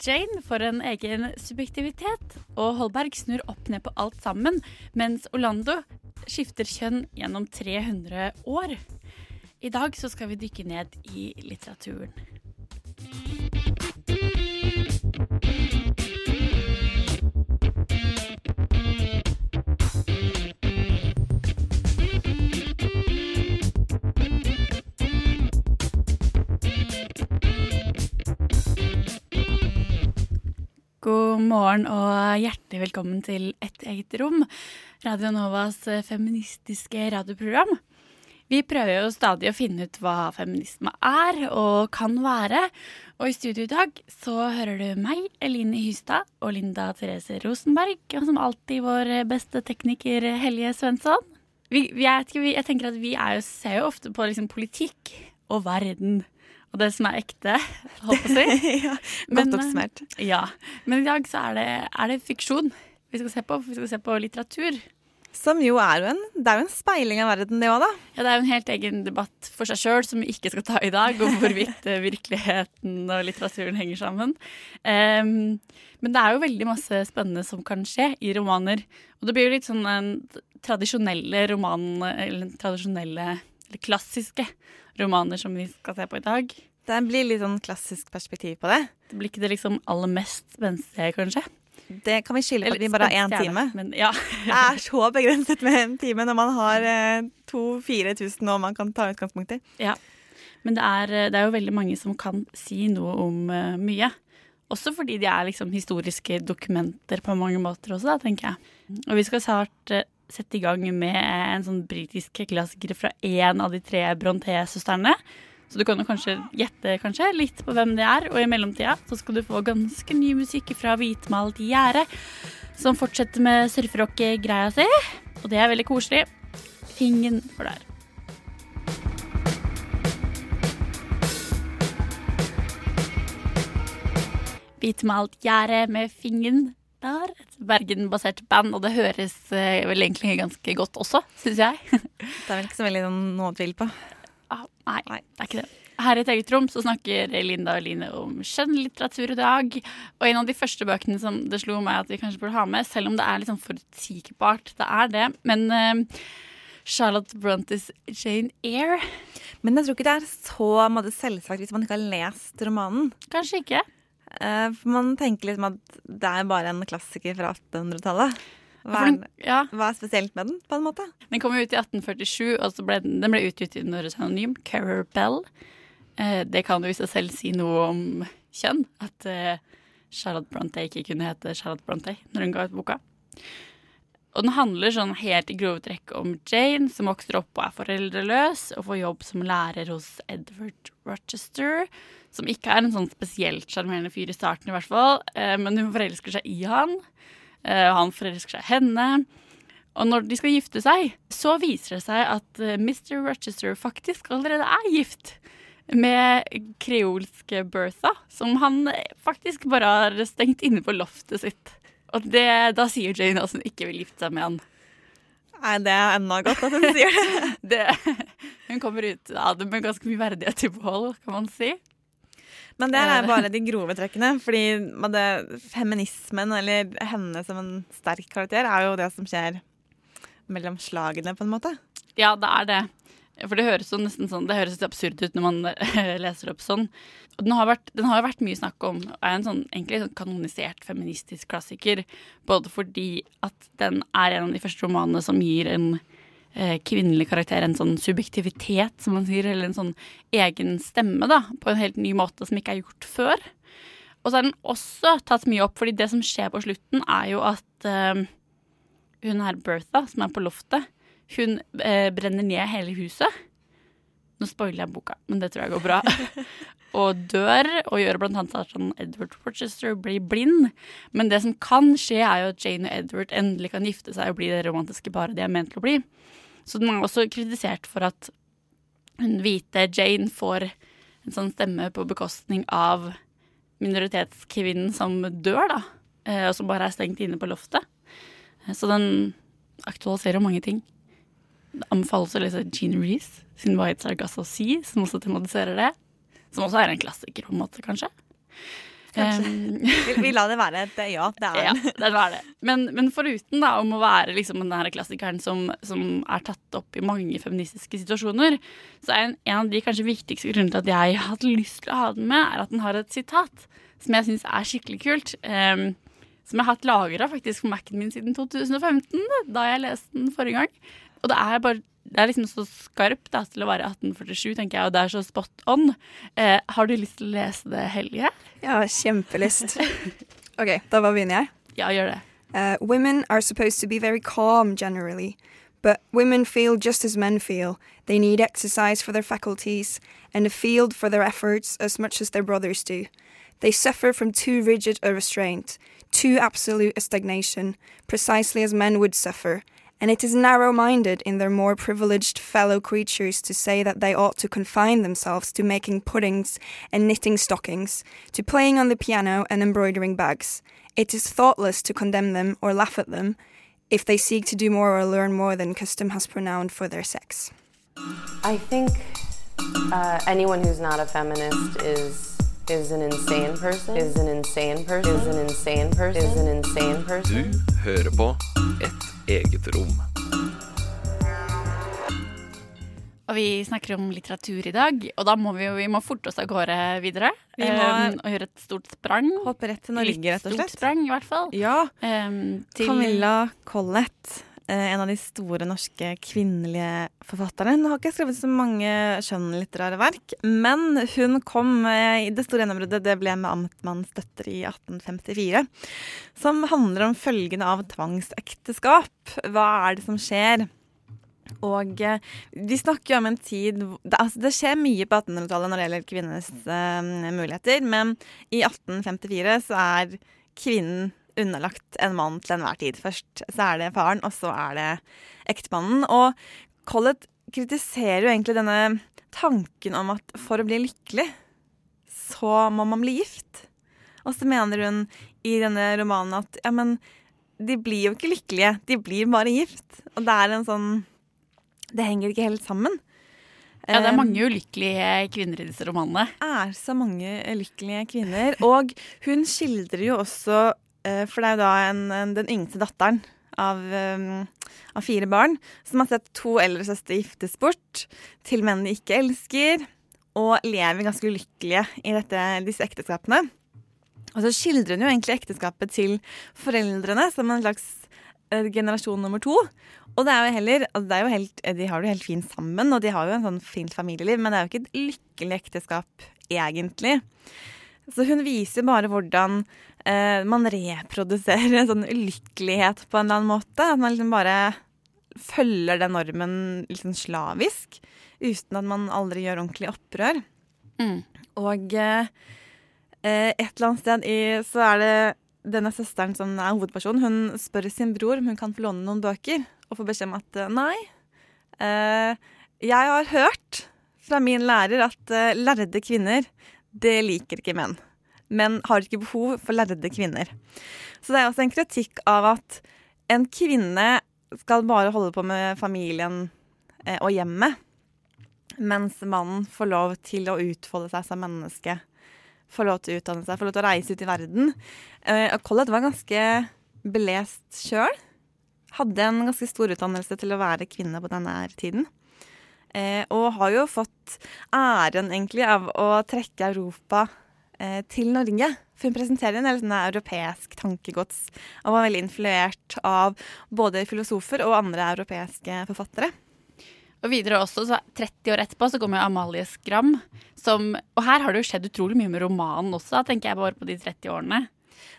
Jane får en egen subjektivitet, og Holberg snur opp ned på alt sammen, mens Orlando skifter kjønn gjennom 300 år. I dag så skal vi dykke ned i litteraturen. God morgen og hjertelig velkommen til Et eget rom, Radio Novas feministiske radioprogram. Vi prøver jo stadig å finne ut hva feminisme er og kan være. Og i studio i dag så hører du meg, Eline Hystad, og Linda Therese Rosenberg. Og som alltid vår beste tekniker Helje Svensson. Vi, vi er, jeg tenker at vi jo, ser jo ofte på liksom politikk og verden og det som er ekte, holdt på å si. ja, Men, godt oppsummert. Ja, Men i dag så er det, er det fiksjon vi skal se på. Vi skal se på litteratur. Som jo er jo en, det er jo en speiling av verden, det òg, da. Ja, Det er jo en helt egen debatt for seg sjøl som vi ikke skal ta i dag, om hvorvidt eh, virkeligheten og litteraturen henger sammen. Um, men det er jo veldig masse spennende som kan skje i romaner. Og det blir jo litt sånn en tradisjonelle roman, eller tradisjonelle, eller klassiske romaner som vi skal se på i dag. Det blir litt sånn klassisk perspektiv på det. Det blir ikke det liksom aller mest spenstige, kanskje? Det kan vi skille på at vi bare har én time. det, Men ja. Det er så begrenset med en time når man har eh, 2000-4000 og man kan ta utgangspunkt i. Ja. Men det er, det er jo veldig mange som kan si noe om uh, mye. Også fordi de er liksom historiske dokumenter på mange måter også, da, tenker jeg. Og vi skal snart eh, sette i gang med en sånn britisk klassiker fra én av de tre Bronté-søstrene. Så du kan jo kanskje gjette kanskje litt på hvem det er. Og i mellomtida så skal du få ganske ny musikk fra Hvitmalt gjerde, som fortsetter med surferock-greia si. Og det er veldig koselig. Fingen for der. Hvitmalt gjerde med Fingen der. Et Bergen-basert band, og det høres eh, vel egentlig ganske godt også, syns jeg. Det er vel ikke så veldig noe å tvile på. Ah, nei, Nei. det er ikke det. Her i et eget rom så snakker Linda og Line om skjønnlitteratur i dag. Og en av de første bøkene som det slo meg at vi kanskje burde ha med, selv om det er litt sånn forutsigbart, det er det. Men eh, Charlotte Brontes Jane Eyre Men jeg tror ikke det er så selvsagt hvis man ikke har lest romanen. Kanskje ikke. Eh, for man tenker liksom at det er bare en klassiker fra 1800-tallet. Hva, ja, hva er spesielt med den, på en måte? Den kom jo ut i 1847, og så ble den, den ble utgitt under synonym, Carer Bell. Eh, det kan jo i seg selv si noe om kjønn, at eh, Charlotte Brontë ikke kunne hete Charlotte Brontë når hun ga ut boka. Og den handler sånn helt i grove trekk om Jane, som vokser opp og er foreldreløs, og får jobb som lærer hos Edward Rochester, som ikke er en sånn spesielt sjarmerende fyr i starten, i hvert fall, eh, men hun forelsker seg i han, eh, og han forelsker seg i henne. Og når de skal gifte seg, så viser det seg at eh, Mr. Rochester faktisk allerede er gift med kreolske Bertha, som han faktisk bare har stengt inne på loftet sitt. Og det, da sier Jane at hun ikke vil gifte seg med han. Nei, det er enda godt at hun sier det. Det, hun kommer ut av det med ganske mye verdighet i behold, kan man si. Men det er bare de grove trekkene. Fordi det, feminismen, eller henne som en sterk karakter, er jo det som skjer mellom slagene, på en måte. Ja, det er det. For det høres jo nesten sånn Det høres litt absurd ut når man leser opp sånn. Og den har, vært, den har vært mye snakk om, og er en sånn, egentlig sånn kanonisert feministisk klassiker. Både fordi at den er en av de første romanene som gir en eh, kvinnelig karakter en sånn subjektivitet, som man sier, eller en sånn egen stemme, da, på en helt ny måte som ikke er gjort før. Og så er den også tatt mye opp, fordi det som skjer på slutten, er jo at eh, hun her Bertha, som er på loftet, hun eh, brenner ned hele huset. Nå spoiler jeg boka, men det tror jeg går bra. og dør, og gjør blant annet at sånn Edward Rochester blir blind. Men det som kan skje, er jo at Jane og Edward endelig kan gifte seg og bli det romantiske paret de er ment til å bli. Så den er også kritisert for at hun hvite Jane får en sånn stemme på bekostning av minoritetskvinnen som dør, da. eh, Og som bare er stengt inne på loftet. Eh, Så den aktualiserer mange ting. Anbefales å lese Jean Reece sin White Sargasso Sea, som også tematiserer det. Som også er en klassiker, på en måte, kanskje. Kanskje. Um, Vi, vi la det være et ja. Det er ja, det var det. Men, men foruten da, om å være liksom den klassikeren som, som er tatt opp i mange feministiske situasjoner, så er en, en av de kanskje viktigste grunnene til at jeg har hatt lyst til å ha den med, er at den har et sitat som jeg syns er skikkelig kult. Um, som jeg har hatt lagra faktisk på Mac-en min siden 2015, da jeg leste den forrige gang. Og det er bare det er liksom så skarpt da, til å være 1847, tenker jeg, og det er så spot on. Eh, har du lyst til å lese det, Helge? Ja, kjempelyst. OK, da bare begynner jeg. Ja, gjør det. Uh, women are supposed to be very calm generally, but women feel just as men feel. They need exercise for their faculties and a field for their efforts as much as their brothers do. They suffer from too rigid a restraint, too absolute a stagnation, precisely as men would suffer. And it is narrow minded in their more privileged fellow creatures to say that they ought to confine themselves to making puddings and knitting stockings, to playing on the piano and embroidering bags. It is thoughtless to condemn them or laugh at them if they seek to do more or learn more than custom has pronounced for their sex. I think uh, anyone who's not a feminist is is an insane person. Is an insane person. Is an insane person. Is an insane person. Du hører på Et eget rom. Og vi snakker om litteratur i dag, og da må vi vi må forte oss av gårde videre. Vi må- um, og gjøre et stort sprang. Hoppe rett til Norge, rett og Litt slett. stort sprang, i hvert fall. Ja. Um, til Camilla Collett, en av de store norske kvinnelige forfatterne. Hun har ikke skrevet så mange skjønnlitterære verk, men hun kom eh, i det store gjennombruddet. Det ble med 'Amtmannens døtter' i 1854. Som handler om følgene av tvangsekteskap. Hva er det som skjer? Og eh, vi snakker jo om en tid det, altså, det skjer mye på 1800-tallet når det gjelder kvinnenes uh, muligheter, men i 1854 så er kvinnen underlagt en mann til enhver tid. Først så er det faren, og så er det ektemannen. Og Collett kritiserer jo egentlig denne tanken om at for å bli lykkelig, så må man bli gift. Og så mener hun i denne romanen at ja, men de blir jo ikke lykkelige, de blir bare gift. Og det er en sånn Det henger ikke helt sammen. Ja, det er Eh, mange ulykkelige kvinner i disse romanene. er så mange ulykkelige kvinner. Og hun skildrer jo også For det er jo da en, en, den yngste datteren av, um, av fire barn som har sett to eldre søstre giftes bort til menn de ikke elsker, og lever ganske ulykkelige i dette, disse ekteskapene. Og så skildrer hun jo egentlig ekteskapet til foreldrene som en slags eh, generasjon nummer to. Og det er jo heller, altså er jo helt, de har det jo helt fint sammen, og de har jo en sånn fint familieliv, men det er jo ikke et lykkelig ekteskap, egentlig. Så hun viser bare hvordan eh, man reproduserer en sånn ulykkelighet på en eller annen måte. At man liksom bare følger den normen liksom slavisk, uten at man aldri gjør ordentlig opprør. Mm. Og eh, eh, et eller annet sted i, så er det denne søsteren som er hovedpersonen, hun spør sin bror om hun kan få låne noen bøker, og får beskjed om at eh, nei. Eh, jeg har hørt fra min lærer at eh, lærde kvinner, det liker ikke menn. Menn har ikke behov for lærde kvinner. Så det er også en kritikk av at en kvinne skal bare holde på med familien eh, og hjemmet, mens mannen får lov til å utfolde seg som menneske. Får lov til å utdanne seg, får lov til å reise ut i verden. Eh, og Collett var ganske belest sjøl. Hadde en ganske stor utdannelse til å være kvinne på denne tiden. Eh, og har jo fått æren egentlig av å trekke Europa eh, til Norge. For hun presenterer en del sånne europeisk tankegods og var veldig influert av både filosofer og andre europeiske forfattere. Og videre også, så 30 år etterpå så kommer Amalie Skram. Som, og her har det jo skjedd utrolig mye med romanen også, tenker jeg bare på de 30 årene.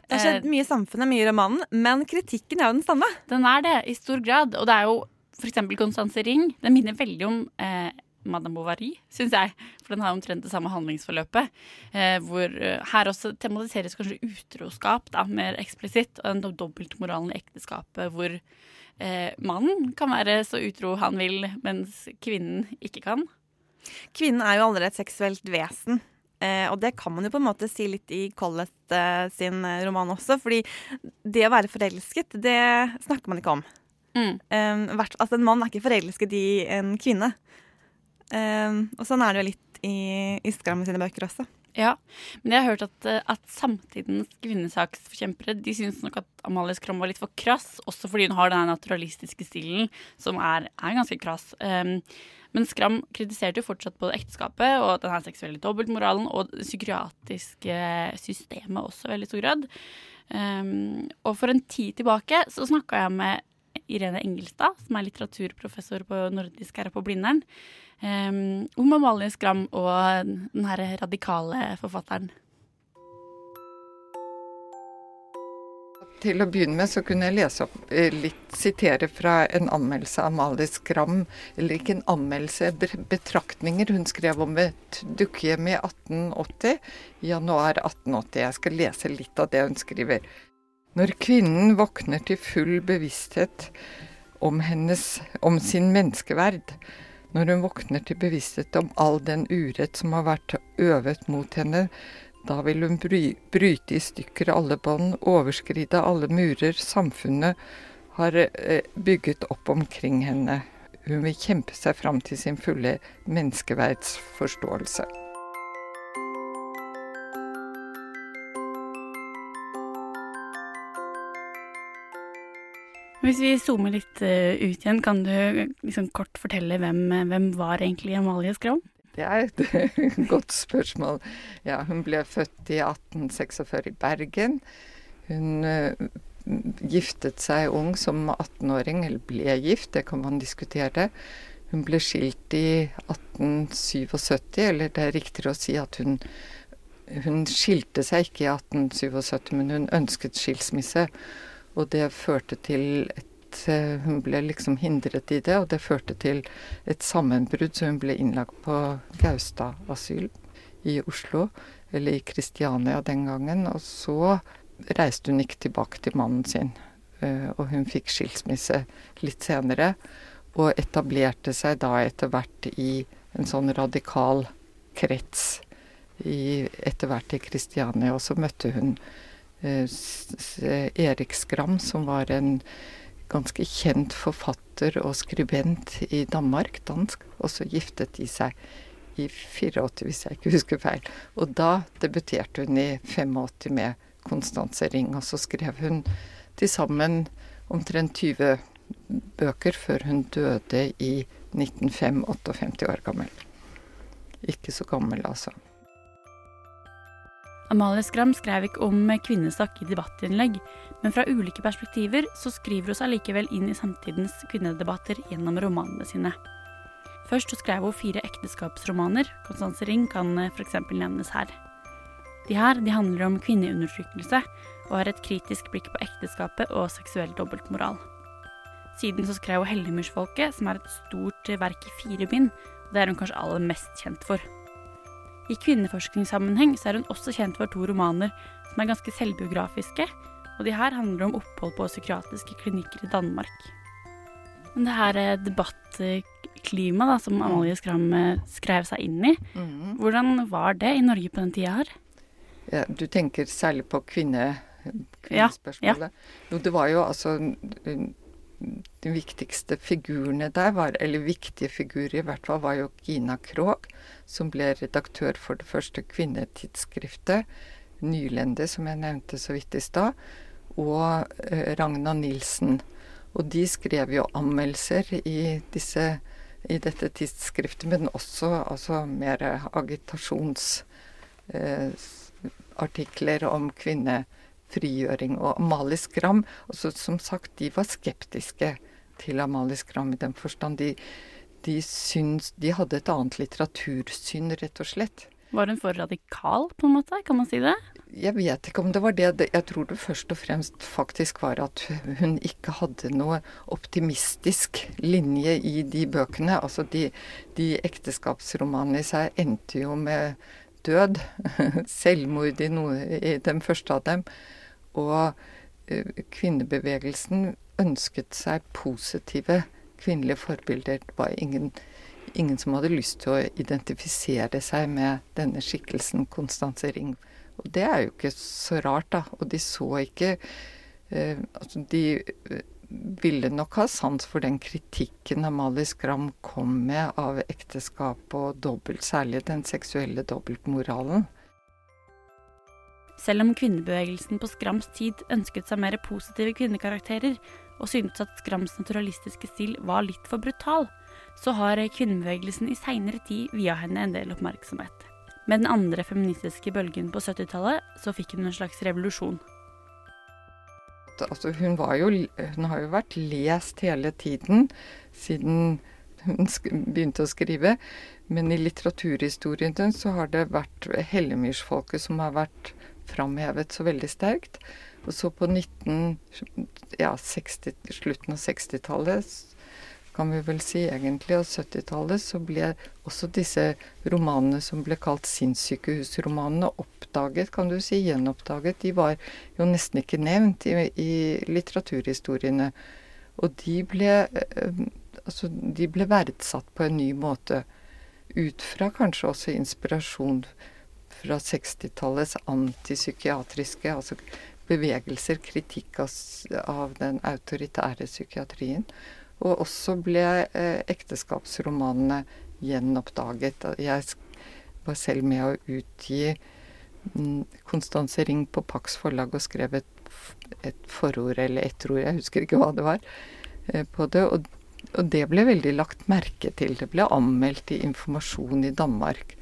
Det har skjedd mye i samfunnet, mye i romanen, men kritikken er jo den samme. Den er det, i stor grad. Og det er jo f.eks. Konstanse Ring. Den minner veldig om eh, Madame Bovary, syns jeg. For den har omtrent det samme handlingsforløpet. Eh, hvor eh, her også tematiseres kanskje utroskap da, mer eksplisitt. Og den do- dobbeltmoralen i ekteskapet hvor eh, mannen kan være så utro han vil, mens kvinnen ikke kan. Kvinnen er jo allerede et seksuelt vesen. Eh, og det kan man jo på en måte si litt i Collett eh, sin eh, roman også. Fordi det å være forelsket, det snakker man ikke om. Mm. Eh, altså En mann er ikke forelsket i en kvinne. Eh, og sånn er det jo litt i, i sine bøker også. Ja, men jeg har hørt at, eh, at samtidens kvinnesaksforkjempere de syns nok at Amalie Skram var litt for krass, også fordi hun har den naturalistiske stilen som er, er ganske krass. Um, men Skram kritiserte jo fortsatt både ekteskapet og den seksuelle dobbeltmoralen og det psykiatriske systemet også veldig stor grad. Um, og for en tid tilbake så snakka jeg med Irene Engelstad, som er litteraturprofessor på nordisk her på Blindern, um, om Amalie Skram og den her radikale forfatteren. Til å begynne med så kunne jeg lese opp eh, litt, sitere fra en anmeldelse av Amalie Skram. Eller ikke en anmeldelse, betraktninger hun skrev om et dukkehjem i 1880. I januar 1880. Jeg skal lese litt av det hun skriver. Når kvinnen våkner til full bevissthet om, hennes, om sin menneskeverd, når hun våkner til bevissthet om all den urett som har vært øvet mot henne, da vil hun bry, bryte i stykker alle bånd, overskride alle murer samfunnet har eh, bygget opp omkring henne. Hun vil kjempe seg fram til sin fulle menneskeverdsforståelse. Hvis vi zoomer litt eh, ut igjen, kan du liksom kort fortelle hvem, hvem var egentlig Amalie Skram? Det er et godt spørsmål. Ja, hun ble født i 1846 i Bergen. Hun eh, giftet seg ung som 18-åring, eller ble gift, det kan man diskutere. Hun ble skilt i 1877, eller det er riktigere å si at hun hun skilte seg ikke i 1877, men hun ønsket skilsmisse. Og det førte til et eh, Hun ble liksom hindret i det, og det førte til et sammenbrudd, så hun ble innlagt på Gaustad asyl i Oslo, eller i Kristiania den gangen. Og så reiste hun ikke tilbake til mannen sin, eh, og hun fikk skilsmisse litt senere. Og etablerte seg da etter hvert i en sånn radikal krets etter hvert i Kristiania. Og så møtte hun Erik Skram, som var en ganske kjent forfatter og skribent i Danmark, dansk. Og så giftet de seg i 84, hvis jeg ikke husker feil. Og da debuterte hun i 85 med Konstanse Ring, og så skrev hun til sammen omtrent 20 bøker før hun døde i 1905, 58 år gammel. Ikke så gammel, altså. Amalie Skram skrev ikke om kvinnesak i debattinnlegg, men fra ulike perspektiver så skriver hun seg likevel inn i samtidens kvinnedebatter gjennom romanene sine. Først skrev hun fire ekteskapsromaner. Constance Ring kan f.eks. nevnes her. De her de handler om kvinneundertrykkelse og har et kritisk blikk på ekteskapet og seksuell dobbeltmoral. Siden så skrev hun Helligmursfolket, som er et stort verk i fire bind. og Det er hun kanskje aller mest kjent for. I kvinneforskningssammenheng så er hun også kjent for to romaner som er ganske selvbiografiske, og de her handler om opphold på psykiatriske klinikker i Danmark. Men det her eh, debattklimaet som Amalie Skram eh, skrev seg inn i, Mhm. hvordan var det i Norge på den tida her? Ja, du tenker særlig på kvinne, Ja, kvinnespørsmålet? Jo, det var jo altså mm, De viktigste figurene der, var, eller viktige figurer i hvert fall, var jo Gina Krog, som ble redaktør for det første kvinnetidsskriftet, Nylende, som jeg nevnte så vidt i stad, og eh, Ragna Nilsen. Og de skrev jo anmeldelser i disse i dette tidsskriftet, men også altså, mer agitasjonsartikler eh, om artikler om kvinnefrigjøring. Og Amalie Skram, Også, som sagt, de var skeptiske til Amalie Skram i den forstand. De, de, syns, de hadde et annet litteratursyn, rett og slett. Var hun for radikal, på en måte? Kan man si det? jeg vet ikke om det var det. Jeg tror det først og fremst faktisk var at hun ikke hadde noe optimistisk linje i de bøkene. Altså de, de ekteskapsromanene i seg endte jo med død. Selvmord i, noe, i den første av dem. Og uh, kvinnebevegelsen ønsket seg positive kvinnelige forbilder. Det var ingen, ingen som hadde lyst til å identifisere seg med denne skikkelsen Konstanse Ring. Og det er jo ikke så rart, da. Og de så ikke eh, Altså, de eh, ville nok ha sans for den kritikken Amalie Skram kom med av ekteskap og dobbelt, særlig den seksuelle dobbeltmoralen. Selv om kvinnebevegelsen på Skrams tid ønsket seg mer positive kvinnekarakterer, og syntes at Skrams naturalistiske stil var litt for brutal, så har kvinnebevegelsen i seinere tid via henne en del oppmerksomhet. Med den andre feministiske bølgen på 70-tallet så fikk hun en slags revolusjon. Altså, hun, jo, hun har jo vært lest hele tiden siden hun begynte å skrive. Men i litteraturhistorien så har det vært Hellemyrsfolket som har vært framhevet så veldig sterkt. Og så på 19, ja, 60, slutten av 60-tallet, kan vi vel si egentlig, og 70-tallet, så ble også disse romanene som ble kalt sinnssykehusromanene, oppdaget, kan du si, gjenoppdaget. De var jo nesten ikke nevnt i, i litteraturhistoriene. Og de ble, eh, altså, de ble verdsatt på en ny måte. Ut fra kanskje også inspirasjon fra 60-tallets antipsykiatriske altså bevegelser, kritikk av, av, den autoritære psykiatrien. Og også ble eh, ekteskapsromanene gjenoppdaget. Jeg var selv med å utgi Konstanse mm, Ring på Pax forlag og skrev et, et forord eller etterord, jeg husker ikke hva det var, eh, på det. Og, og det ble veldig lagt merke til. Det ble anmeldt i Informasjon i Danmark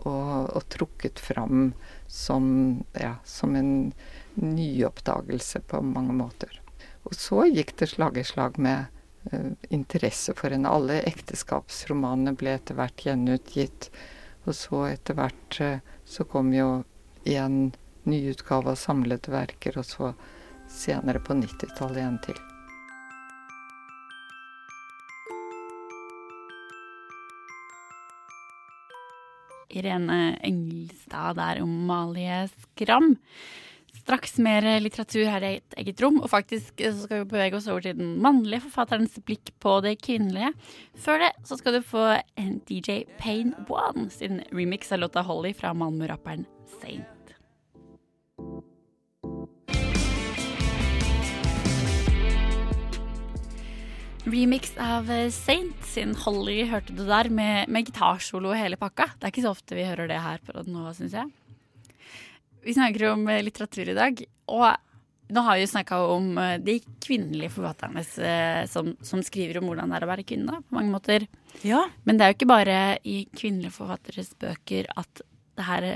og, og trukket fram som, ja, som en nyoppdagelse på mange måter. Og så gikk det slag i slag med uh, interesse for henne. Alle ekteskapsromanene ble etter hvert gjenutgitt. Og så etter hvert uh, så kom jo en nyutgave av samlede verker, og så senere på 90-tallet en til. Irene Engelstad der om Malie Skram. Straks mer litteratur her i et eget rom, og faktisk så skal vi bevege oss over til den mannlige forfatterens blikk på det kvinnelige. Før det så skal du få en DJ Payne One sin remix av låta Holly fra Malmö-rapperen Saint. Remix av eh, Saint sin Holly hørte du der, med, med gitarsolo og hele pakka. Det er ikke så ofte vi hører det her på nå, syns jeg. Vi snakker om eh, litteratur i dag, og nå har vi snakka om eh, de kvinnelige forfatterne som, som, skriver om hvordan det er å være kvinne, på mange måter. Ja. Men det er jo ikke bare i kvinnelige forfatteres bøker at det her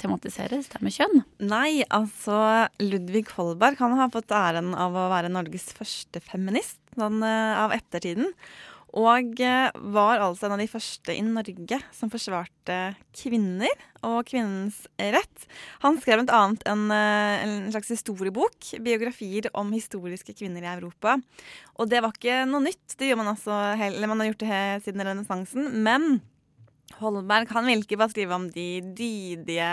tematiseres, det med kjønn? Nei, altså Ludvig Holberg han har fått æren av å være Norges første feminist sånn, av ettertiden. Og eh, var altså en av de første i Norge som forsvarte kvinner og kvinnens rett. Han skrev bl.a. En, eh, en slags historiebok, biografier om historiske kvinner i Europa. Og det var ikke noe nytt, det gjør man, altså, eller man har gjort det siden renessansen. Men Holberg han ville ikke bare skrive om de dydige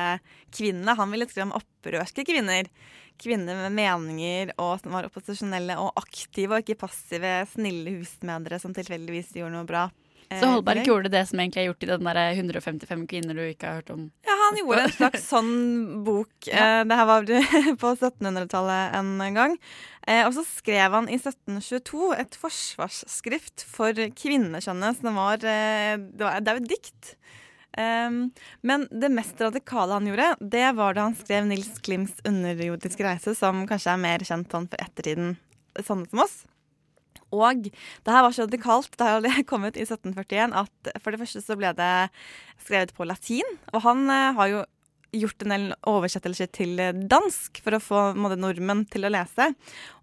kvinnene, han ville skrive om opprørske kvinner kvinner med meninger og som var opposisjonelle og aktive, og ikke passive, snille husmødre som tilfeldigvis gjorde noe bra. Så Holberg eh, gjorde det som egentlig er gjort i den der 155 kvinner du ikke har hørt om? Ja, han gjorde en slags sånn bok. Ja. Eh, det her var på 1700-tallet en gang. Eh, og så skrev han i 1722 et forsvarsskrift for kvinnekjønnet som var Det, var, det er jo et dikt. Um, men det mest radikale han gjorde, det var da han skrev Nils Klims underjordiske reise', som kanskje er mer kjent sånn for ettertiden, sånne som oss. Og det her var så radikalt det kom ut i 1741 at for det første så ble det skrevet på latin. Og han uh, har jo gjort en del oversettelser til dansk for å få måte, nordmenn til å lese.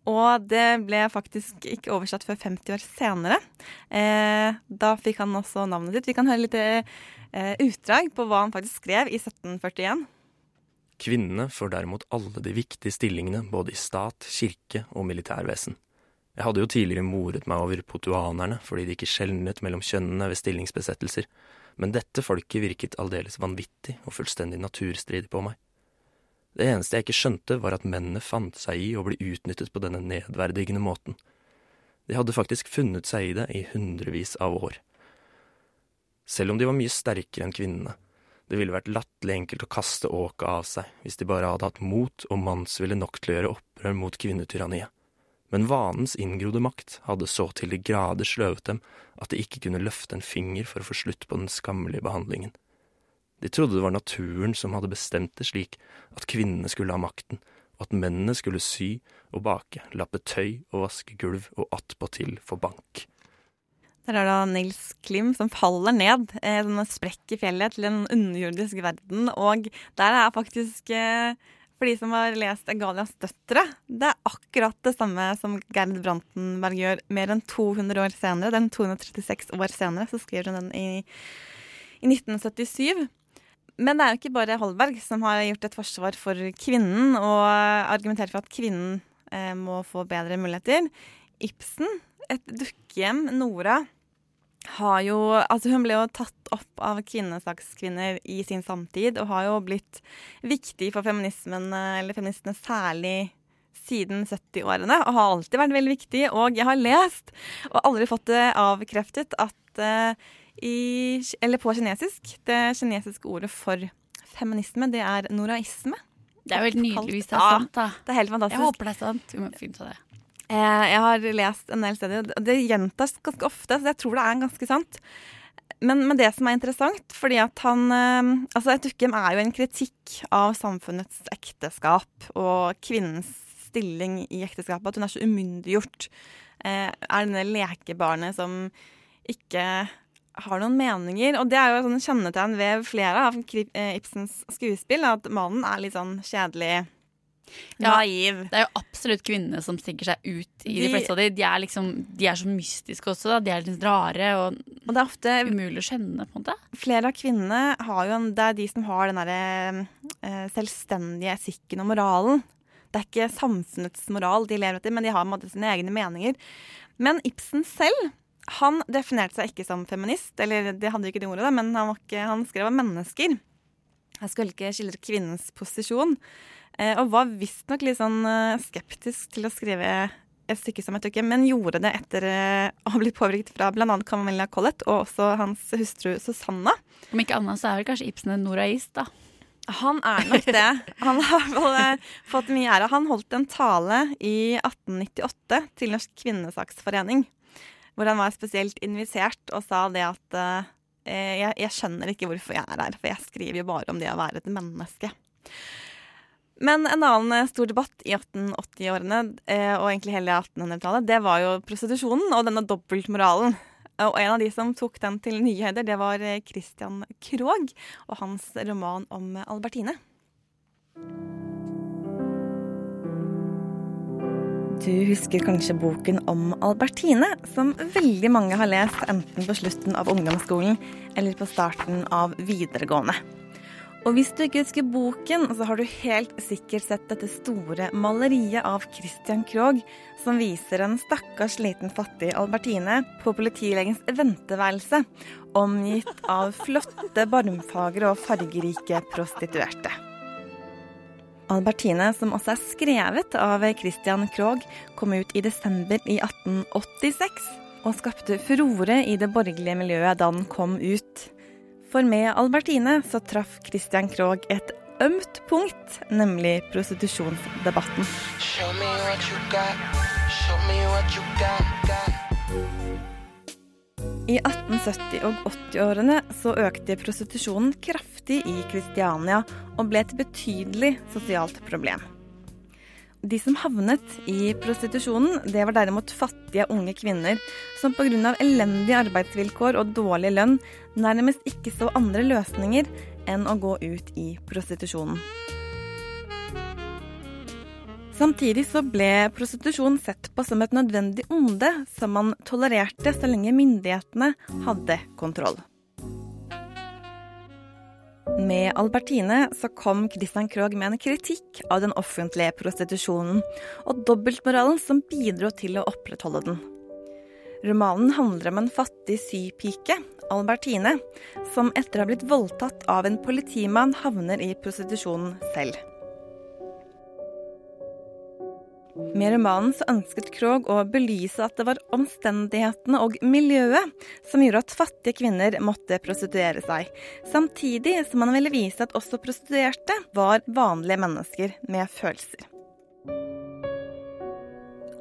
Og det ble faktisk ikke oversatt før 50 år senere. Eh, da fikk han også navnet sitt. Vi kan høre litt eh, utdrag på hva han faktisk skrev i 1741. Kvinnene får derimot alle de viktige stillingene både i stat, kirke og militærvesen. Jeg hadde jo tidligere moret meg over potuanerne fordi de ikke skjelnet mellom kjønnene ved stillingsbesettelser, men dette folket virket aldeles vanvittig og fullstendig naturstridig på meg. Det eneste jeg ikke skjønte, var at mennene fant seg i å bli utnyttet på denne nedverdigende måten. De hadde faktisk funnet seg i det i hundrevis av år. Selv om de var mye sterkere enn kvinnene. Det ville vært latterlig enkelt å kaste åket av seg hvis de bare hadde hatt mot og mannsville nok til å gjøre opprør mot kvinnetyranniet. Men vanens inngrodde makt hadde så til de grader sløvet dem at de ikke kunne løfte en finger for å få slutt på den skammelige behandlingen. De trodde det var naturen som hadde bestemt det slik at kvinnene skulle ha makten, og at mennene skulle sy og bake, lappe tøy og vaske gulv og attpåtil få bank. Der er da Nils Klim som faller ned eh, en sprekk i fjellet til en underjordisk verden. Og der er faktisk, eh, for de som har lest Egalias døtre, det er akkurat det samme som Gerd Brantenberg gjør mer enn 200 år senere. Den 236 år senere så skriver hun den i, i 1977. Men det er jo ikke bare Holberg som har gjort et forsvar for kvinnen og argumenterer for at kvinnen eh, må få bedre muligheter. Ibsen, et dukkehjem, Nora, har jo Altså, hun ble jo tatt opp av kvinnesakskvinner i sin samtid, og har jo blitt viktig for feminismen, eller feministene særlig siden 70-årene, og har alltid vært veldig viktig. Og jeg har lest, og aldri fått det avkreftet, at uh, i, eller på kinesisk. Det kinesiske ordet for feminisme, det er noraisme. Det er jo helt nydelig hvis det er sant, da. Det er helt fantastisk. Jeg håper det er sant. Vi må finne ut av det. Eh, jeg har lest en del steder, og det gjentas ganske ofte, så jeg tror det er ganske sant. Men, men det som er interessant, fordi at han eh, Altså, et dukkehjem er jo en kritikk av samfunnets ekteskap og kvinnens stilling i ekteskapet, at hun er så umyndiggjort. Eh, er denne lekebarnet som ikke har noen meninger. Og det er jo sånn kjennetegn ved flere av Ibsens skuespill, at mannen er litt sånn kjedelig, Ja, naiv. Det er jo absolutt kvinnene som stikker seg ut i de, De- fleste av de. De er liksom, de er så mystiske også, da. De er litt rare og Og det er ofte umulig å skjønne, på en måte. flere av kvinnene har jo en, Det er de som har den derre eh, selvstendige etikken og moralen. Det er ikke samfunnets moral de lever etter, men de har måte sine egne meninger. Men Ibsen selv han definerte seg ikke som feminist, eller det hadde jo ikke det ordet, da, men han, var ikke, han skrev om mennesker. Jeg skulle ikke skildre kvinnens posisjon, og var visstnok litt sånn eh, skeptisk til å skrive et stykke som et dukke, men gjorde det etter eh, å ha blitt påvirket fra bl.a. Camilla Collett og også hans hustru Susanna. Om ikke annet så er vel kanskje Ibsen en noraist, da. Han er nok det. Han har eh, fått mye ære. Han holdt en tale i 1898 til Norsk kvinnesaksforening, hvor han var spesielt invitert og sa det at eh, jeg, jeg skjønner ikke hvorfor jeg er her, for jeg skriver jo bare om det å være et menneske. Men en annen eh, stor debatt i 1880-årene, eh, og egentlig hele 1800-tallet, det var jo prostitusjonen og denne dobbeltmoralen. Og en av de som tok den til nye høyder, det var eh, Christian Krogh og hans roman om Albertine. Du husker kanskje boken om Albertine, som veldig mange har lest enten på slutten av ungdomsskolen eller på starten av videregående. Og hvis du ikke husker boken, så har du helt sikkert sett dette store maleriet av Christian Krogh, som viser en stakkars liten fattig Albertine på politilegens venteværelse, omgitt av flotte, barmfagre og fargerike prostituerte. Albertine, som også er skrevet av Christian Krogh, kom ut i desember i 1886 og skapte furore i det borgerlige miljøet da den kom ut. For med Albertine så traff Christian Krogh et ømt punkt, nemlig prostitusjonsdebatten. Show me what you got. Show me what you got. got. I 1870- og 80-årene så økte prostitusjonen kraftig i Kristiania og ble et betydelig sosialt problem. De som havnet i prostitusjonen, det var derimot fattige unge kvinner som pga. elendige arbeidsvilkår og dårlig lønn nærmest ikke så andre løsninger enn å gå ut i prostitusjonen. Samtidig så ble prostitusjon sett på som et nødvendig onde som man tolererte så lenge myndighetene hadde kontroll. Med Albertine så kom Christian Krogh med en kritikk av den offentlige prostitusjonen og dobbeltmoralen som bidro til å opprettholde den. Romanen handler om en fattig sypike, Albertine, som etter å ha blitt voldtatt av en politimann havner i prostitusjonen selv. Med romanen så ønsket Krogh å belyse at det var omstendighetene og miljøet som gjorde at fattige kvinner måtte prostituere seg, samtidig som han ville vise at også prostituerte var vanlige mennesker med følelser.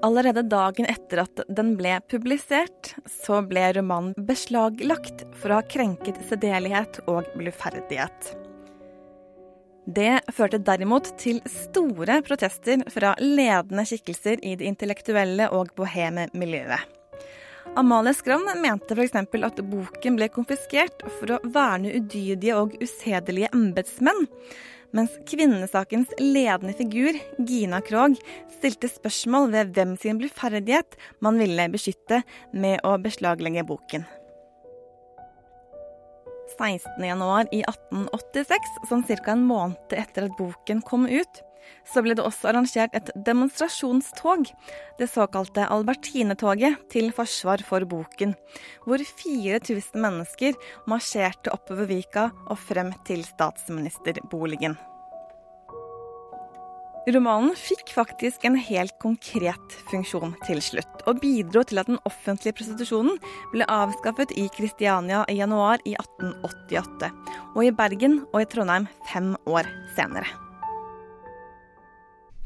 Allerede dagen etter at den ble publisert, så ble romanen beslaglagt for å ha krenket sedelighet og bluferdighet. Det førte derimot til store protester fra ledende skikkelser i det intellektuelle og boheme miljøet. Amalie Skram mente f.eks. at boken ble konfiskert for å verne udydige og usedelige embetsmenn, mens kvinnesakens ledende figur, Gina Krog, stilte spørsmål ved hvem sin bluferdighet man ville beskytte med å beslaglegge boken. 16.1 i 1886, sånn ca. en måned etter at boken kom ut, så ble det også arrangert et demonstrasjonstog, det såkalte Albertinetoget, til forsvar for boken, hvor 4000 mennesker marsjerte oppover Vika og frem til statsministerboligen. Romanen fikk faktisk en helt konkret funksjon til slutt, og bidro til at den offentlige prostitusjonen ble avskaffet i Kristiania i januar i 1888, og i Bergen og i Trondheim fem år senere.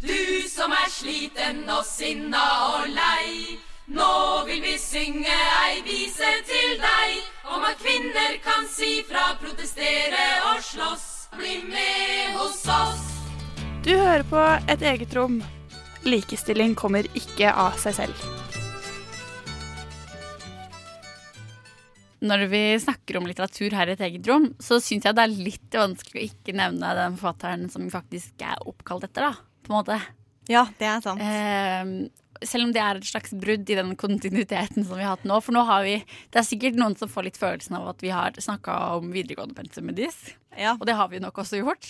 Du som er sliten og sinna og lei. Nå vil vi synge ei vise til deg om at kvinner kan si fra, protestere og slåss. Bli med hos oss. Du hører på Et eget rom. Likestilling kommer ikke av seg selv. Når vi snakker om litteratur her i et eget rom, så syns jeg det er litt vanskelig å ikke nevne den forfatteren som faktisk er oppkalt etter, da. På en måte. Ja, det er sant. Eh, selv om det er et slags brudd i den kontinuiteten som vi har hatt nå. For nå har vi Det er sikkert noen som får litt følelsen av at vi har snakka om videregående pensum med DIS. Ja. Og det har vi nok også gjort.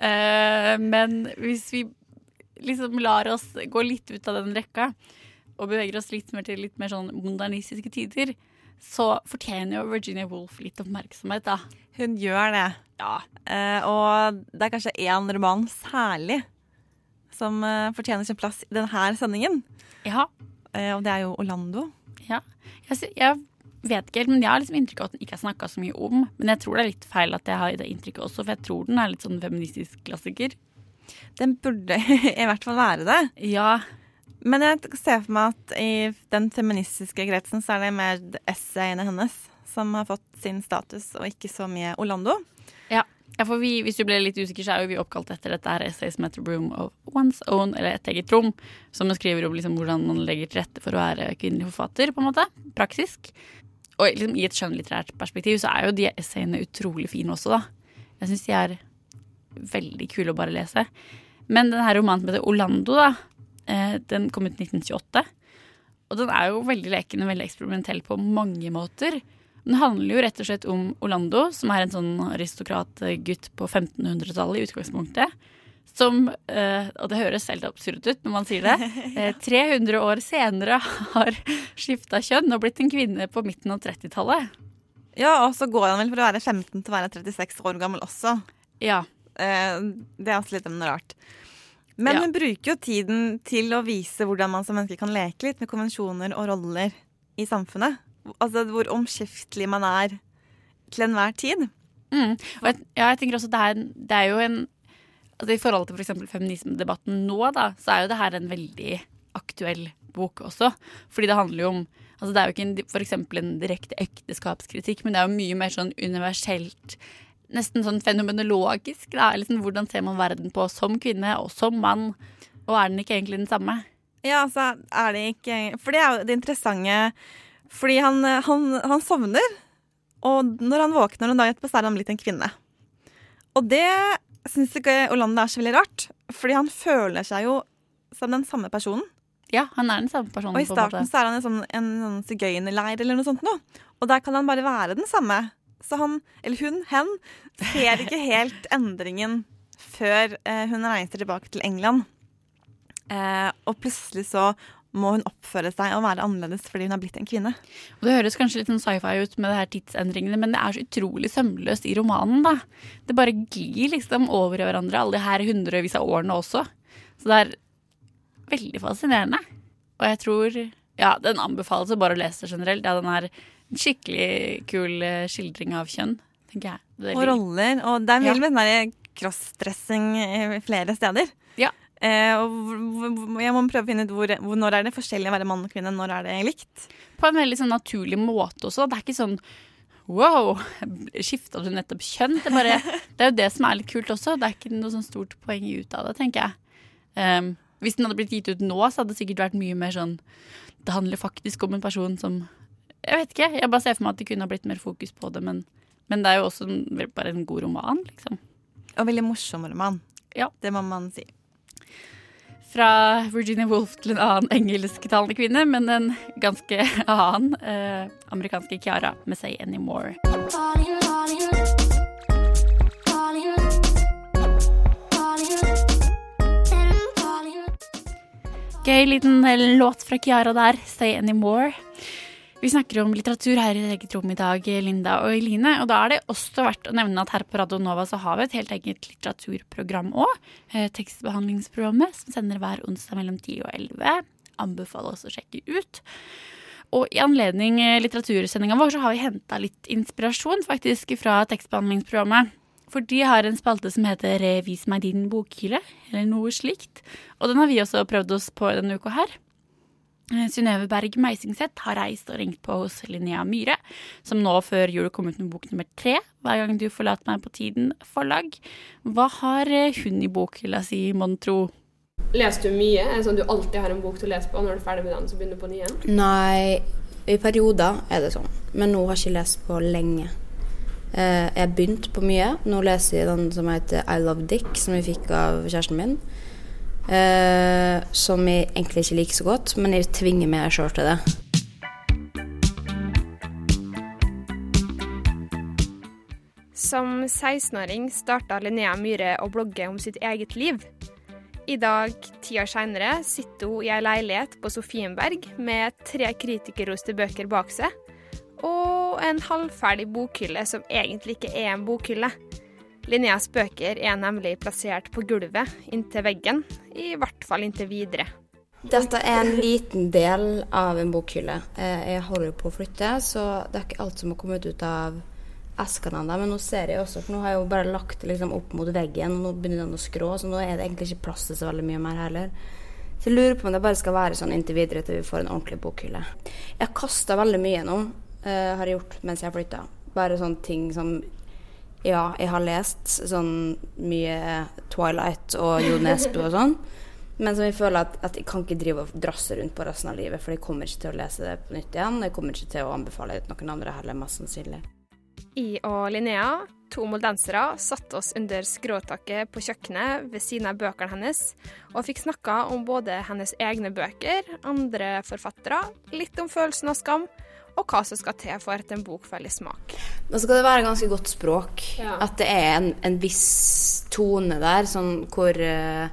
uh, men hvis vi liksom lar oss gå litt ut av den rekka, og beveger oss litt mer til litt mer sånn modernistiske tider, så fortjener jo Virginia Woolf litt oppmerksomhet, da. Hun gjør det. Ja. Uh, og det er kanskje én roman særlig som eh, fortjener sin plass i denne sendingen. Ja. Eh, og det er jo Orlando. Ja. Jeg, jeg vet ikke helt, men jeg har liksom inntrykk av at den ikke er snakka så mye om. Men jeg tror det er litt feil at jeg har det inntrykket også, for jeg tror den er litt sånn feministisk klassiker. Den burde i hvert fall være det. Ja. Men jeg ser for meg at i den feministiske kretsen så er det mer essayene hennes som har fått sin status, og ikke så mye Orlando. Ja. for vi, Hvis du ble litt usikker, så er jo vi oppkalt etter dette her essay som heter 'Room of One's Own', eller Et eget rom, som skriver om liksom hvordan man legger til rette for å være kvinnelig forfatter, på en måte. Praksisk. Og liksom, i et skjønnlitterært perspektiv så er jo de essayene utrolig fine også, da. Jeg syns de er veldig kule å bare lese. Men denne romanen som heter 'Orlando', da, eh, den kom ut i 1928. Og den er jo veldig leken og veldig eksperimentell på mange måter. Den handler jo rett og slett om Orlando, som er en sånn aristokratgutt på 1500-tallet i utgangspunktet. Som, eh, og det høres helt absurd ut når man sier det, eh, 300 år senere har skifta kjønn og blitt en kvinne på midten av 30-tallet. Ja, og så går han vel fra å være 15 til å være 36 år gammel også. Ja. Eh, det er også litt rart. Men Ja. hun bruker jo tiden til å vise hvordan man som menneske kan leke litt med konvensjoner og roller i samfunnet. Altså hvor omskiftelig man er til enhver tid. Mm. Og jeg, ja, jeg tenker også det er, det er jo en altså I forhold til f.eks. feminismedebatten nå, da, så er jo det her en veldig aktuell bok også. Fordi det handler jo om altså Det er jo ikke en, for eksempel en direkte ekteskapskritikk, men det er jo mye mer sånn universelt Nesten sånn fenomenologisk. Da. Liksom, hvordan ser man verden på som kvinne og som mann? Og er den ikke egentlig den samme? Ja, altså er det ikke For det er jo det interessante Fordi han, han, han sovner, og når han våkner en dag etterpå, så er han blitt en kvinne. Og det syns ikke Orlando er så veldig rart, fordi han føler seg jo som den samme personen. Ja, han er den samme personen. Og i starten så er han i sånn, en sånn sigøynerleir eller noe sånt noe. Og der kan han bare være den samme. Så han, eller hun, hen, ser ikke helt endringen før eh, hun reiser tilbake til England. Eh, og plutselig så må hun oppføre seg og være annerledes fordi hun har blitt en kvinne. Og Det høres kanskje litt sånn sci-fi ut med det her tidsendringene, men det er så utrolig sømløst i romanen. da. Det bare glir liksom over i hverandre, alle de her hundrevis av årene også. Så det er veldig fascinerende. Og jeg tror Ja, den anbefales bare å lese generelt. Ja, den er en skikkelig kul eh, skildring av kjønn, tenker jeg. Og roller. Og det er Ja. med den derre crossdressing eh, flere steder. Ja. Eh, og jeg må prøve å finne ut hvor, hvor, når er det forskjellig å være mann og kvinne, når er det likt? På en veldig sånn naturlig måte også. Det er ikke sånn wow, skifta du nettopp kjønn? Det bare, det er jo det som er litt kult også. Det er ikke noe sånn stort poeng ut av det, tenker jeg. Um, hvis den hadde blitt gitt ut nå, så hadde det sikkert vært mye mer sånn Det handler faktisk om en person som Jeg vet ikke. Jeg bare ser for meg at det kunne ha blitt mer fokus på det, men, men det er jo også en, bare en god roman, liksom. Og veldig morsom roman. Ja. Det må man si. Fra Virginia Woolf til en annen engelsktalende kvinne, men en ganske annen eh, amerikanske Kiara med 'Say Anymore'. Gøy liten eh, låt fra Kiara der, 'Say Anymore'. Vi snakker om litteratur her i eget rom i dag, Linda og Eline. Og da er det også verdt å nevne at her på Radio Nova så har vi et helt eget litteraturprogram òg. Eh, tekstbehandlingsprogrammet som sender hver onsdag mellom 10 og 11. Anbefaler oss å sjekke ut. Og i anledning eh, litteratursendinga vår så har vi henta litt inspirasjon faktisk fra tekstbehandlingsprogrammet. For de har en spalte som heter eh, Vis meg din bokhylle, eller noe slikt. Og den har vi også prøvd oss på denne uka her. Eh, Synnøve Berg Meisingseth har reist og ringt på hos Linnea Myhre, som nå før jul kom ut med bok nummer tre, Hver gang du forlater meg på tiden forlag. Hva har eh, hun i bokhylla si, mon tro? Leser du mye? Er det sånn du alltid har en bok til å lese på, og når du er ferdig med den, så begynner du på ny igjen? Nei, i perioder er det sånn. Men nå har jeg ikke lest på lenge. Eh, jeg har begynt på mye. Nå leser jeg den som heter I Love Dick, som jeg fikk av kjæresten min. Eh, som jeg egentlig ikke liker så godt, men jeg tvinger meg sjøl til det. Som 16-åring starta Linnea Myhre å blogge om sitt eget liv. I dag, ti år seinere, sitter hun i ei leilighet på Sofienberg med tre kritikerroste bøker bak seg, og en halvferdig bokhylle som egentlig ikke er en bokhylle. Linneas bøker er nemlig plassert på gulvet inntil veggen, i hvert fall inntil videre. Dette er en liten del av en bokhylle. Eh, Jeg holder på å flytte, så det er ikke alt som har kommet ut av eskene ennå. Men nå ser jeg også, for nå har jeg jo bare lagt det liksom opp mot veggen, og nå begynner den å skrå, så nå er det egentlig ikke plass til så veldig mye mer heller. Så jeg lurer på om det bare skal være sånn inntil videre til vi får en ordentlig bokhylle. Jeg har kasta veldig mye nå, eh, har jeg gjort mens jeg har flytta. Bare sånne ting som Ja, jeg har lest sånn mye Twilight og Jo Nesbø og sånn. Men som jeg føler at, at jeg kan ikke drive og drasse rundt på resten av livet, for jeg kommer ikke til å lese det på nytt igjen. Jeg kommer ikke til å anbefale det til noen andre heller, mest sannsynlig. I og Linnea, to moldensere, satte oss under skråtaket på kjøkkenet ved siden av bøkene hennes, og fikk snakka om både hennes egne bøker, andre forfattere, litt om følelsen av skam, og hva som skal til for at en bok faller i smak. Da skal det være ganske godt språk. Ja. At det er en, en viss tone der, sånn hvor eh,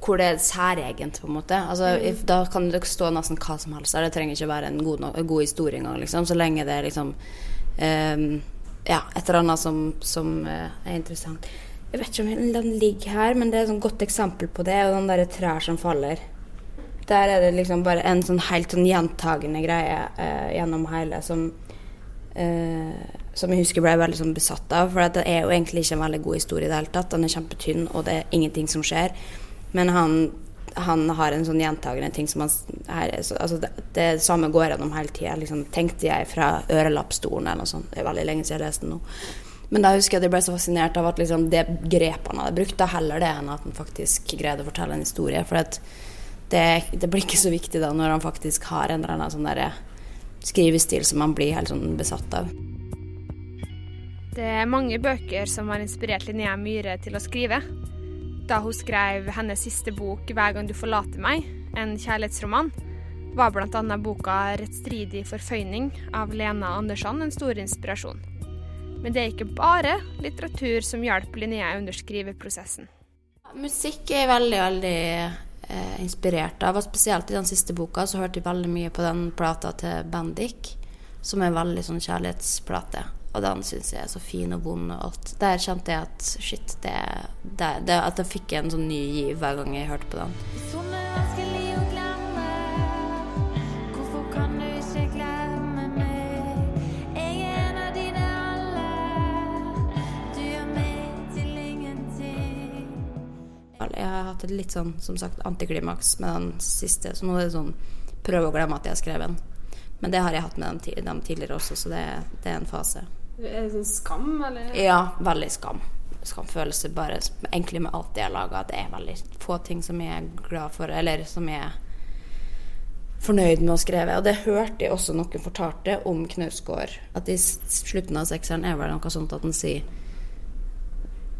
hvor det er særegent, på en måte. Altså, Mm. if, da kan det stå nesten hva som helst der. Det trenger ikke være en god, en god historie engang, liksom. Så lenge det er liksom um, Ja, et eller annet som, som uh, er interessant. Jeg vet ikke om den ligger her, men det er et godt eksempel på det, og den derre trær som faller. Der er det liksom bare en sånn helt sånn gjentagende greie uh, gjennom hele som eh, som jeg husker ble veldig sånn besatt av. For det er jo egentlig ikke en veldig god historie i det hele tatt. Den er kjempetynn, og det er ingenting som skjer. Men han, han har en sånn gjentagende ting som han her, er så- altså det, det samme går gjennom hele tida. Liksom, tenkte jeg fra ørelappstolen eller noe sånt. Det er veldig lenge siden jeg leste den nå. Men da husker jeg at jeg ble så fascinert av at liksom, det grepet han hadde brukt, da heller det enn at han faktisk greide å fortelle en historie. For det, det blir ikke så viktig da når han faktisk har en eller annen sånn derre skrivestil som man blir helt sånn besatt av. Det er mange bøker som har inspirert Linnea Myhre til å skrive. Da hun skrev hennes siste bok 'Hver gang du forlater meg', en kjærlighetsroman, var bl.a. boka 'Rettstridig forføyning' av Lena Andersson en stor inspirasjon. Men det er ikke bare litteratur som hjelper Linnea under skriveprosessen. Musikk er veldig, veldig eh, inspirert av. Og spesielt i den siste boka så hørte jeg veldig mye på den plata til Bendik, som er veldig sånn kjærlighetsplate. Og den syns jeg er så fin og vond og alt. Der kjente jeg at shit, det, det, det At jeg fikk en sånn ny giv hver gang jeg hørte på den. Sånn er Jeg har hatt et litt sånn, som sagt, antiklimaks med den siste. Så nå er det sånn prøve å glemme at jeg har skrevet den. Men det har jeg hatt med dem, dem tidligere også, så det, det er en fase. Er det skam, eller? Ja, veldig skam. Skamfølelse bare egentlig med alt jeg har laga. Det er veldig få ting som jeg er glad for, eller som jeg er fornøyd med å skrive. Og det hørte jeg også noen fortalte om Knausgård. At i slutten av sekseren er vel noe sånt at han sier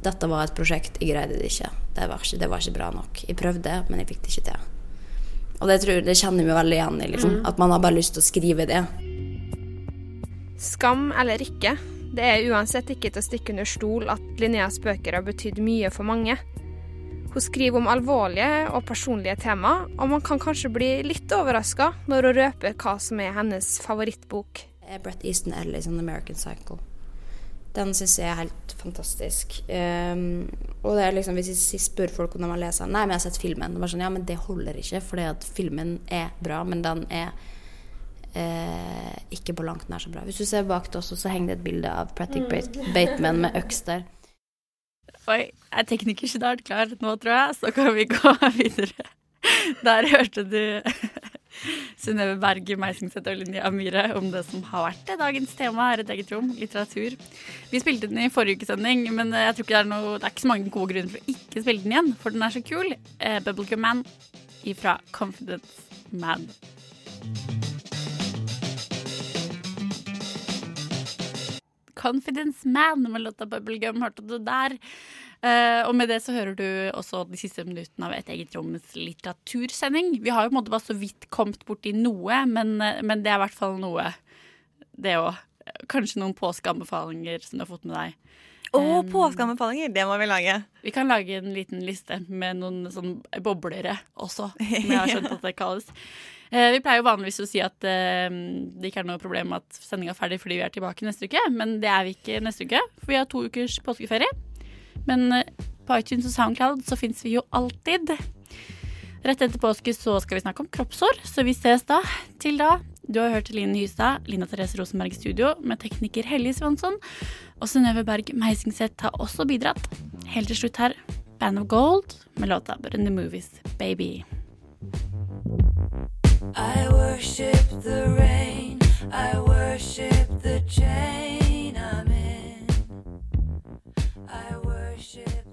dette var et prosjekt, jeg greide det ikke. Det var ikke, det var ikke bra nok. Jeg prøvde, men jeg fikk det ikke til. Og det, tror, det kjenner vi veldig igjen i. Liksom. Mm. At man har bare lyst til å skrive det. Skam eller ikke, det er uansett ikke til å stikke under stol at Linneas bøker har betydd mye for mange. Hun skriver om alvorlige og personlige tema, og man kan kanskje bli litt overraska når hun røper hva som er hennes favorittbok. Brett Easton Ellis' An American Cycle. Den syns jeg er helt fantastisk. Um, og det er liksom, hvis jeg spør folk om de har lest den Nei, men jeg har sett filmen. Og bare sånn, ja, men det holder ikke, fordi at filmen er bra, men den er eh, ikke på langt nær så bra. Hvis du ser bak det også, så henger det et bilde av Pratic Mm. Bateman med øks der. Oi, er tekniker snart klar nå, tror jeg, så kan vi gå videre. Der hørte du Synnøve Berg, Meisingseth og Linje Amire om det som har vært dagens tema her et eget rom, litteratur. Vi spilte den i forrige ukes sending, men jeg tror ikke det er noe Det er ikke så mange gode grunner for å ikke spille den igjen, for den er så kul. Eh, Bubblegum Man ifra Confidence Man. Confidence Man med låta Bubblegum hørte du der. Eh, og med det så hører du også de siste minuttene av Et eget roms litteratursending. Vi har jo på en måte bare så vidt kommet borti noe, men, eh, men det er i hvert fall noe, det òg. Kanskje noen påskeanbefalinger som du har fått med deg. Å, Um, påskeanbefalinger! Det må vi lage. Vi kan lage en liten liste med noen sånn boblere også, som jeg har skjønt at det kalles. Vi pleier jo vanligvis å si at uh, det ikke er noe problem at sendinga er ferdig fordi vi er tilbake neste uke, men det er vi ikke neste uke, for vi har to ukers påskeferie. Men eh, på iTunes og Soundcloud så fins vi jo alltid. Rett etter påske så skal vi snakke om kroppshår, så vi ses da. Til da, du har hørt Line Hystad, Lina Therese Rosenberg i studio, med tekniker Hellige Svansson. Og Synnøve Berg Meisingseth har også bidratt. Helt til slutt her, Band of Gold med låta But in the Movies, Baby. I worship the rain. I worship the chain I'm shiver